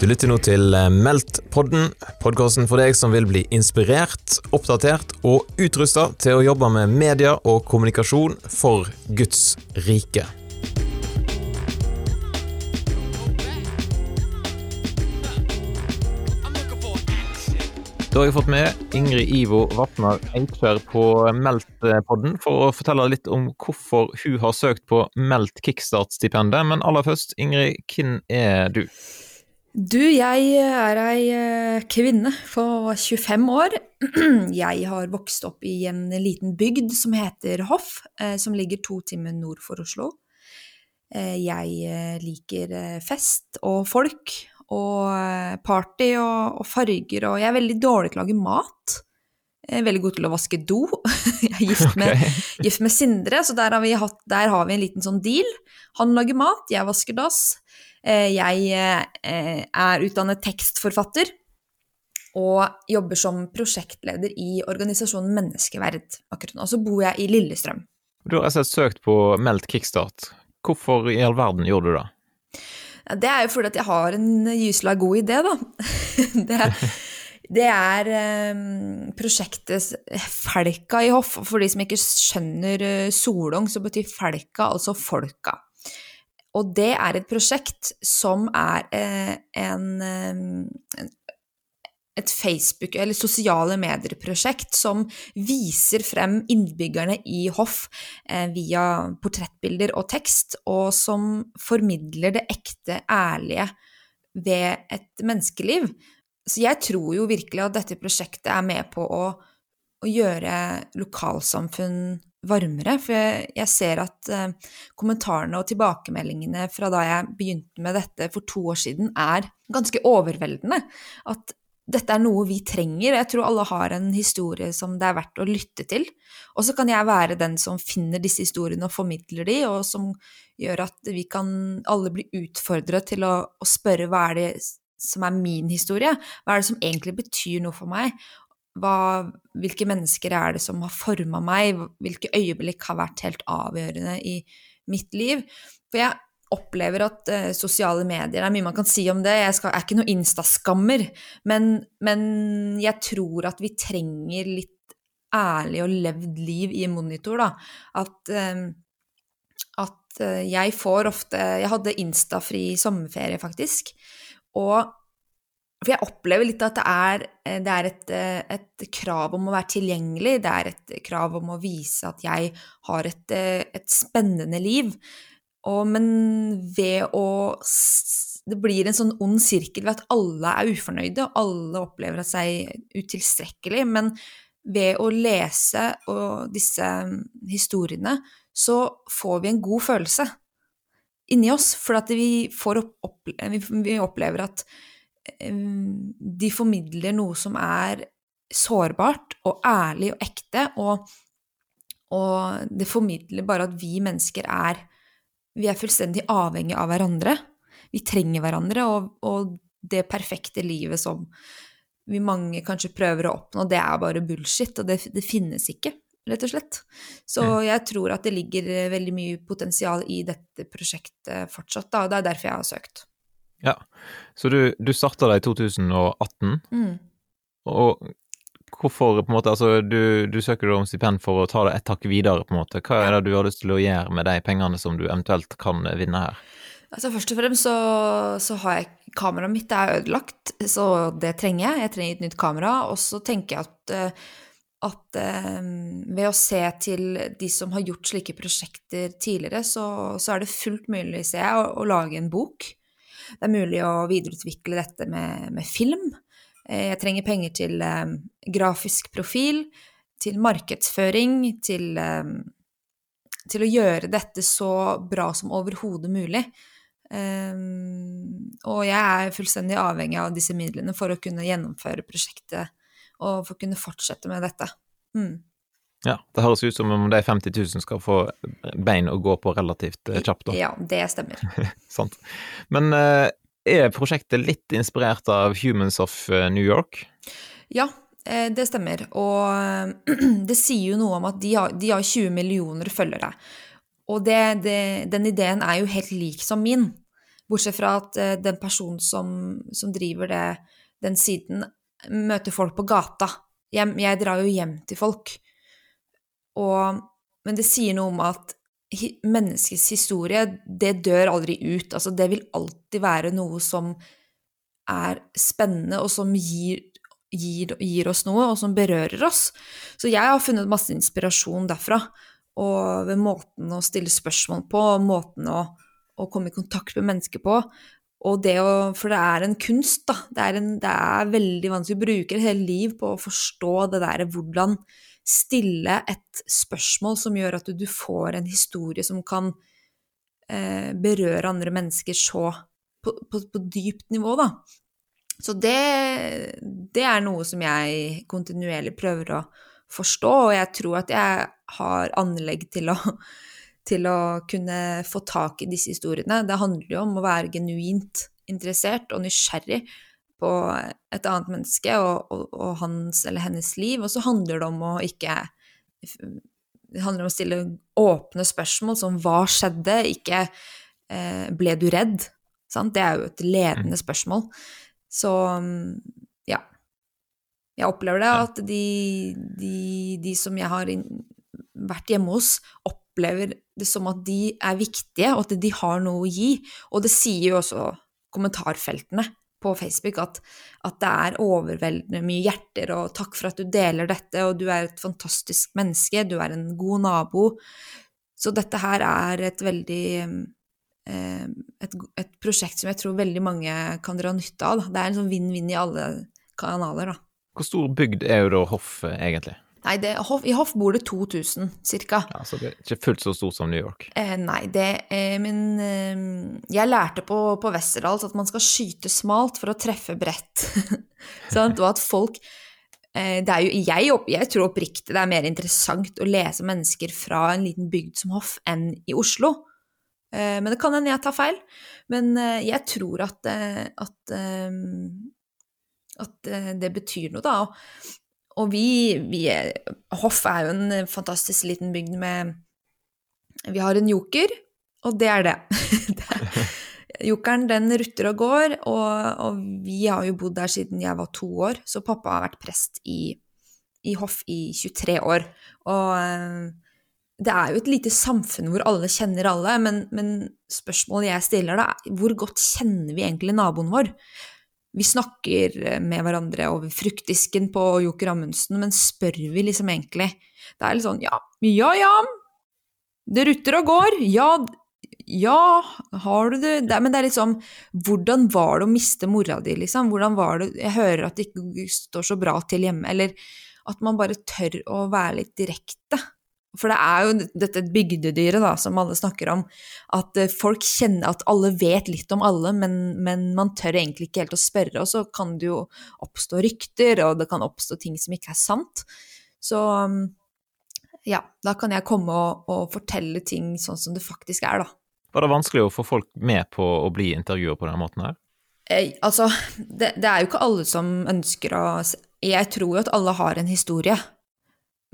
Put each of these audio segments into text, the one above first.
Du lytter nå til eh, Meldt-podden, podkasten for deg som vil bli inspirert, oppdatert og utrusta til å jobbe med media og kommunikasjon for Guds rike. Da har jeg fått med Ingrid Ivo Vatnar Eikskjær på Meldt-podden for å fortelle litt om hvorfor hun har søkt på Meldt kickstart-stipendet. Men aller først, Ingrid, hvem er du? Du, jeg er ei eh, kvinne på 25 år. Jeg har vokst opp i en liten bygd som heter Hoff, eh, som ligger to timer nord for Oslo. Eh, jeg liker fest og folk og party og, og farger, og jeg er veldig dårlig til å lage mat. Jeg er veldig god til å vaske do. Jeg er gift med, okay. gift med Sindre, så der har, hatt, der har, vi en liten sånn deal. Han lager mat, jeg vasker dass. Eh, jeg eh, er utdannet tekstforfatter og jobber som prosjektleder i organisasjonen Menneskeverd akkurat nå. Så bor jeg i Lillestrøm. Du har altså søkt på Meldt kickstart. Hvorfor i all verden gjorde du det? Det er jo fordi at jeg har en gysla god idé, da. Det det er um, prosjektet Felka i Hoff. For de som ikke skjønner Solung, så betyr Felka altså folka. Og det er et prosjekt som er eh, en, en et Facebook- eller sosiale medier-prosjekt som viser frem innbyggerne i Hoff eh, via portrettbilder og tekst, og som formidler det ekte, ærlige ved et menneskeliv. Så jeg tror jo virkelig at dette prosjektet er med på å, å gjøre lokalsamfunn varmere. For jeg, jeg ser at eh, kommentarene og tilbakemeldingene fra da jeg begynte med dette for to år siden, er ganske overveldende. At dette er noe vi trenger. Jeg tror alle har en historie som det er verdt å lytte til. Og så kan jeg være den som finner disse historiene og formidler de, og som gjør at vi kan alle bli utfordret til å, å spørre hva er det som er min historie? Hva er det som egentlig betyr noe for meg? Hva, hvilke mennesker er det som har forma meg? Hvilke øyeblikk har vært helt avgjørende i mitt liv? For jeg opplever at uh, sosiale medier Det er mye man kan si om det. Jeg skal, er ikke noe instaskammer. Men, men jeg tror at vi trenger litt ærlig og levd liv i monitor, da. At, uh, at uh, jeg får ofte Jeg hadde instafri sommerferie, faktisk. Og for jeg opplever litt at det er, eh, det er et, eh, et, krav om å være tilgjengelig, det er et krav om å vise at jeg har et, eh, et spennende liv. Og, men ved å Det blir en sånn ond sirkel ved at alle er ufornøyde, og alle opplever seg utilstrekkelig. Men ved å lese disse historiene, så får vi en god følelse inni oss. For vi, opp, vi opplever at de formidler noe som er sårbart og ærlig og ekte, og, og, det formidler bare at vi mennesker er Vi er fullstendig avhengige av hverandre. Vi trenger hverandre, og, og det perfekte livet som vi mange kanskje prøver å oppnå, det er bare bullshit, og det, det finnes ikke, rett og slett. Så jeg tror at det ligger veldig mye potensial i dette prosjektet fortsatt, da, og det er derfor jeg har søkt. Ja, så du, du starta det i 2018, mm. og hvorfor på en måte, altså du, du søker om stipend for å ta det et hakk videre, på en måte. Hva er det du har lyst til å gjøre med de pengene som du eventuelt kan vinne her? Altså Først og fremst så, så har jeg Kameraet mitt er ødelagt, så det trenger jeg. Jeg trenger et nytt kamera. Og så tenker jeg at, eh, at um, ved å se til de som har gjort slike prosjekter tidligere, så, så er det fullt mulig, ser jeg, å, å lage en bok det er mulig å videreutvikle dette med, med film. Eh, jeg trenger penger til um, grafisk profil, til markedsføring, til, um, til, å gjøre dette så bra som overhodet mulig. Um, og jeg er fullstendig avhengig av disse midlene for å kunne gjennomføre prosjektet og for å kunne fortsette med dette. Mm. Ja, det høres ut som om de 50 000 skal få bein å gå på relativt eh, kjapt, da. Ja, det stemmer. Sant. Men uh, er prosjektet litt inspirert av Humans of eh, New York? Ja, det stemmer. Og det sier jo noe om at de har, de har 20 millioner følgere. Og det, det, den ideen er jo helt lik som min. Bortsett fra at den personen som, som driver det, den siden, møter folk på gata. Jeg, jeg drar jo hjem til folk. Og, men det sier noe om at menneskets historie, det dør aldri ut. Altså, det vil alltid være noe som er spennende, og som gir, gir, gir oss noe, og som berører oss. Så jeg har funnet masse inspirasjon derfra. Og ved måten å stille spørsmål på, og måten å, å komme i kontakt med mennesker på. Og det å, for det er en kunst, da. Det er, en, det er veldig vanskelig. å bruke et helt liv på å forstå det der hvordan stille et spørsmål som gjør at du får en historie som kan eh, berøre andre mennesker så på, på, på, dypt nivå, da. Så det, det er noe som jeg kontinuerlig prøver å forstå, og jeg tror at jeg har anlegg til å, til å kunne få tak i disse historiene. Det handler jo om å være genuint interessert og nysgjerrig på et annet menneske og, og, og, hans eller hennes liv, og så handler det om å ikke Det handler om å stille åpne spørsmål som hva skjedde, ikke eh, ble du redd? Sant? Det er jo et ledende mm. spørsmål. Så ja. Jeg opplever det at de, de, de som jeg har vært hjemme hos, opplever det som at de er viktige, og at de har noe å gi. Og det sier jo også kommentarfeltene på Facebook at, at, det er overveldende mye hjerter, og takk for at du deler dette, og du er et fantastisk menneske, du er en god nabo. Så dette her er et veldig eh, et, et, prosjekt som jeg tror veldig mange kan dra nytte av. Det er en sånn vinn-vinn i alle kanaler, da. Hvor stor bygd er jo da hoffet, egentlig? Nei, det, i Hoff bor det 2000 ca. Ja, så det er ikke fullt så stort som New York? Eh, nei, det eh, Men eh, jeg lærte på, på Westerdals at man skal skyte smalt for å treffe bredt. og at folk eh, det er jo, jeg, jeg tror oppriktig det er mer interessant å lese mennesker fra en liten bygd som Hoff enn i Oslo. Eh, men det kan hende jeg tar feil. Men eh, jeg tror at, at, at det betyr noe, da. Og vi, vi er, Hoff er jo en fantastisk liten bygd med Vi har en joker, og det er det. Jokeren den rutter og går, og, og, vi har jo bodd der siden jeg var to år, så pappa har vært prest i, i Hoff i 23 år. Og eh, det er jo et lite samfunn hvor alle kjenner alle, men, men spørsmålet jeg stiller da, hvor godt kjenner vi egentlig naboen vår? Vi snakker eh, med hverandre over fruktdisken på Joker Amundsen, men spør vi liksom egentlig Det er litt sånn ja, ja, ja, det rutter og går, ja, ja, har du det, det Men det er liksom Hvordan var det å miste mora di, liksom? Hvordan var det Jeg hører at det ikke står så bra til hjemme, eller at man bare tør å være litt direkte. For det er jo dette bygdedyret da, som alle snakker om, at eh, folk kjenner at alle vet litt om alle, men, men, man tør egentlig ikke helt å spørre, og så kan det jo oppstå rykter, og det kan oppstå ting som ikke er sant. Så mm, ja, da kan jeg komme og, og fortelle ting sånn som det faktisk er, da. Var det vanskelig å få folk med på å bli intervjuer på denne måten her? Eh, altså, det, det er jo ikke alle som ønsker å Jeg tror jo at alle har en historie.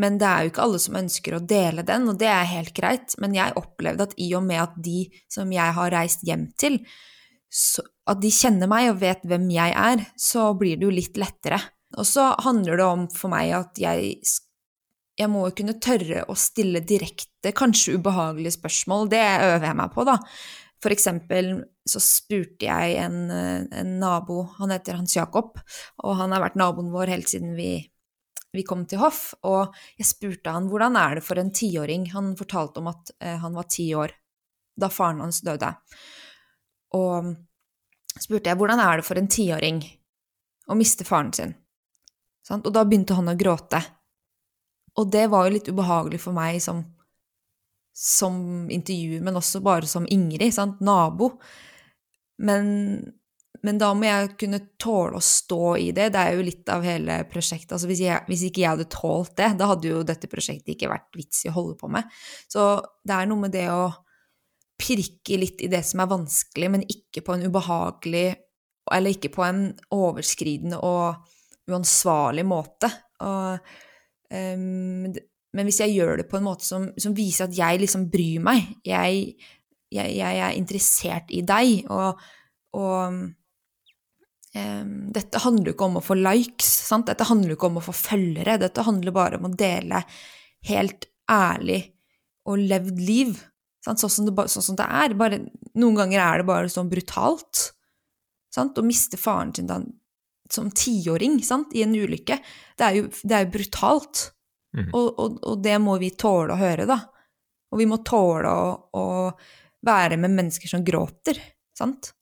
Men det er jo ikke alle som ønsker å dele den, og det er helt greit. Men jeg opplevde at i og med at de som jeg har reist hjem til, så, at de kjenner meg og vet hvem jeg er, så blir det jo litt lettere. Og så handler det om for meg at jeg, jeg må jo kunne tørre å stille direkte, kanskje ubehagelige spørsmål. Det øver jeg meg på, da. For eksempel så spurte jeg en, en nabo, han heter Hans Jakob, og han har vært naboen vår helt siden vi vi kom til hoff, og jeg spurte han hvordan er det for en tiåring Han fortalte om at eh, han var ti år da faren hans døde. Og spurte jeg hvordan er det for en tiåring å miste faren sin. Og da begynte han å gråte. Og det var jo litt ubehagelig for meg som, som intervjuer, men også bare som Ingrid, sant? nabo. Men men da må jeg kunne tåle å stå i det. Det er jo litt av hele prosjektet. Altså hvis, jeg, hvis, ikke jeg hadde tålt det, da hadde jo dette prosjektet ikke vært vits i å holde på med. Så det er noe med det å pirke litt i det som er vanskelig, men ikke på en ubehagelig Eller ikke på en overskridende og uansvarlig måte. Og, um, men hvis jeg gjør det på en måte som, som viser at jeg liksom bryr meg, jeg jeg, jeg er interessert i deg, og, og dette handler jo ikke om å få likes, sant? Dette handler jo ikke om å få følgere, dette handler bare om å dele helt ærlig og levd liv. Sånn som, det, sånn som, det, er. Bare, noen ganger er det bare sånn brutalt. Sant? Å miste faren sin da, som tiåring i en ulykke, det er jo, det er jo brutalt. Mm. Og, og, og, det må vi tåle å høre, da. Og vi må tåle å, å være med mennesker som gråter, sant?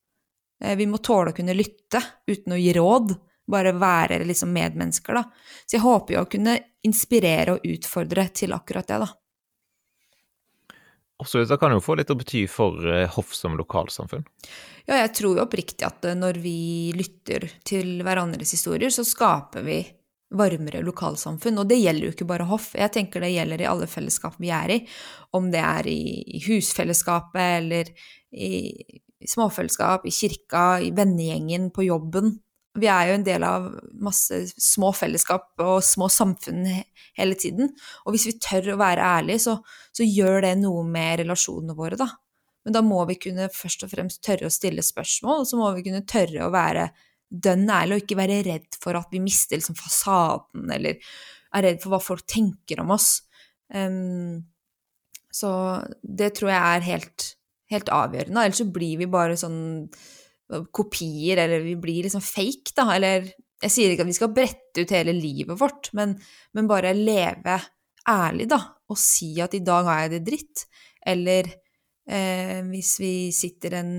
Eh, vi må tåle å kunne lytte uten å gi råd, bare være liksom medmennesker, da. Så jeg håper jo å kunne inspirere og utfordre til akkurat det, da. Absolutt. Det kan jo få litt å bety for eh, Hoff som lokalsamfunn? Ja, jeg tror jo oppriktig at eh, når vi lytter til hverandres historier, så skaper vi varmere lokalsamfunn. Og det gjelder jo ikke bare Hoff, jeg tenker det gjelder i alle fellesskap vi er i. Om det er i husfellesskapet eller i småfellesskap, i kirka, i vennegjengen, på jobben. Vi er jo en del av masse små fellesskap og små samfunn hele tiden. Og hvis vi tør å være ærlige, så, så gjør det noe med relasjonene våre, da. Men da må vi kunne først og fremst tørre å stille spørsmål, og så må vi kunne tørre å være dønn ærlig og ikke være redd for at vi mister liksom fasaden, eller er redd for hva folk tenker om oss. Um, så det tror jeg er helt, helt avgjørende. Ellers så blir vi bare sånn kopier, eller vi blir liksom fake, da. Eller jeg sier ikke at vi skal brette ut hele livet vårt, men, men bare leve ærlig, da. Og si at i dag har jeg det dritt. Eller eh, hvis vi sitter en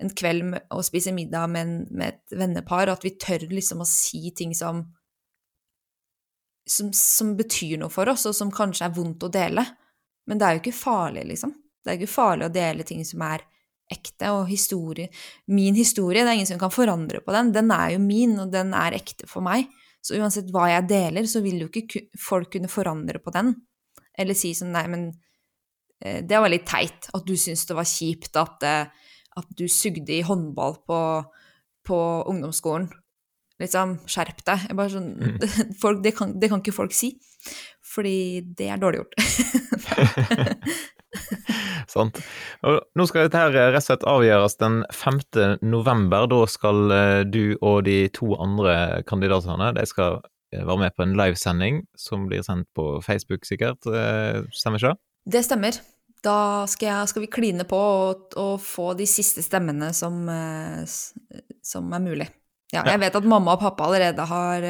en kveld og spiser middag med, en, med, et vennepar, at vi tør liksom å si ting som, som, som betyr noe for oss, og som kanskje er vondt å dele. Men det er jo ikke farlig, liksom. Det er ikke farlig å dele ting som er ekte, og historie Min historie, det er ingen som kan forandre på den. Den er jo min, og den er ekte for meg. Så uansett hva jeg deler, så vil jo ikke folk kunne forandre på den. Eller si sånn Nei, men eh, det var litt teit at du syntes det var kjipt at eh, at du sugde i håndball på, på ungdomsskolen. Liksom, skjerp deg. Sånn, mm. folk, det, kan, det, kan, ikke folk si. Fordi det er dårlig gjort. Sant. Og nå skal dette her rett og slett avgjøres den 5. november. Da skal eh, du og de to andre kandidatene de skal eh, være med på en livesending som blir sendt på Facebook, sikkert. Eh, stemmer ikke det? Det stemmer da skal, jeg, skal, vi kline på og, og, få de siste stemmene som, eh, som er mulig. Ja, jeg vet at mamma og pappa allerede har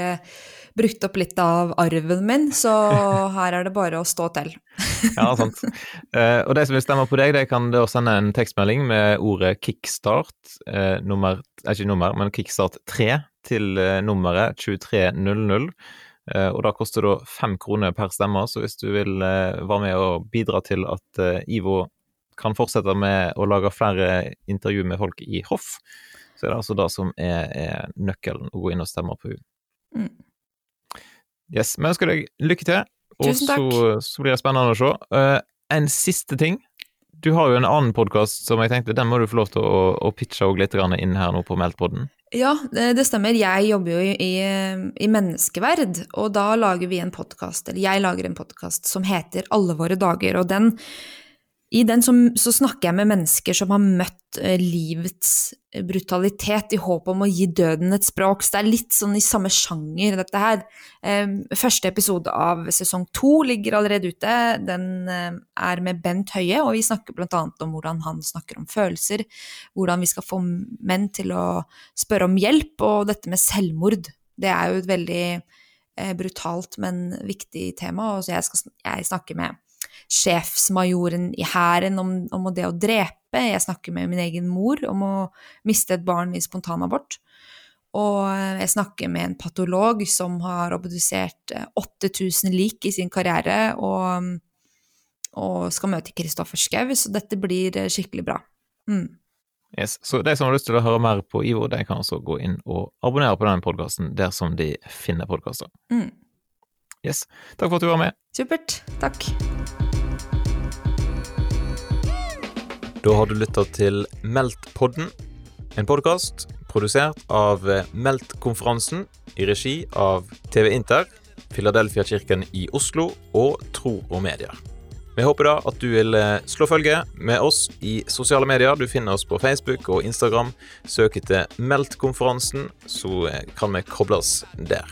brukt opp litt av arven min, så her er det bare å stå til. ja, sant. Uh, og de som vil stemme på deg, de kan da sende en tekstmelding med ordet kickstart, uh, nummer, ikke nummer, men kickstart 3 til nummeret 2300. Eh, og da koster det fem kroner per stemme, så hvis du vil eh, være med og bidra til at eh, Ivo kan fortsette med å lage flere intervju med folk i hoff, så er det altså det som er, er nøkkelen, å gå inn og stemme på henne. Mm. Yes, vi ønsker deg lykke til, og så, så, blir det spennende å se. Uh, en siste ting. Du har jo en annen podkast som jeg tenkte den må du få lov til å, å pitche litt inn her nå på Meltpodden. Ja, det stemmer. Jeg jobber jo i, i menneskeverd, og da lager vi en podkast, eller jeg lager en podkast som heter Alle våre dager, og den i den så, så, snakker jeg med mennesker som har møtt eh, livets brutalitet i håp om å gi døden et språk. Så det er litt sånn i samme sjanger, dette her. Eh, første episode av sesong to ligger allerede ute. Den eh, er med Bent Høie, og vi snakker blant annet om hvordan han snakker om følelser. Hvordan vi skal få menn til å spørre om hjelp, og dette med selvmord. Det er jo et veldig eh, brutalt, men viktig tema, og jeg, skal, jeg snakker med sjefsmajoren i hæren om, om, det å drepe. Jeg snakker med min egen mor om å miste et barn i spontanabort. Og jeg snakker med en patolog som har obdusert 8000 lik i sin karriere, og, og skal møte Kristoffer Schou, så dette blir skikkelig bra. Mm. Yes. Så de som har lyst til å høre mer på Ivo, de kan også gå inn og abonnere på den podkasten der som de finner podkaster. Mm. Yes. Takk for at du var med. Supert. Takk. Da har du lytta til Meltpodden, en podkast produsert av Meltkonferansen i regi av TV Inter, Filadelfia-kirken i Oslo og Tro og Medier. Vi håper da at du vil eh, slå følge med oss i sosiale medier. Du finner oss på Facebook og Instagram. Søk etter Meldt-konferansen, så eh, kan vi kobles der.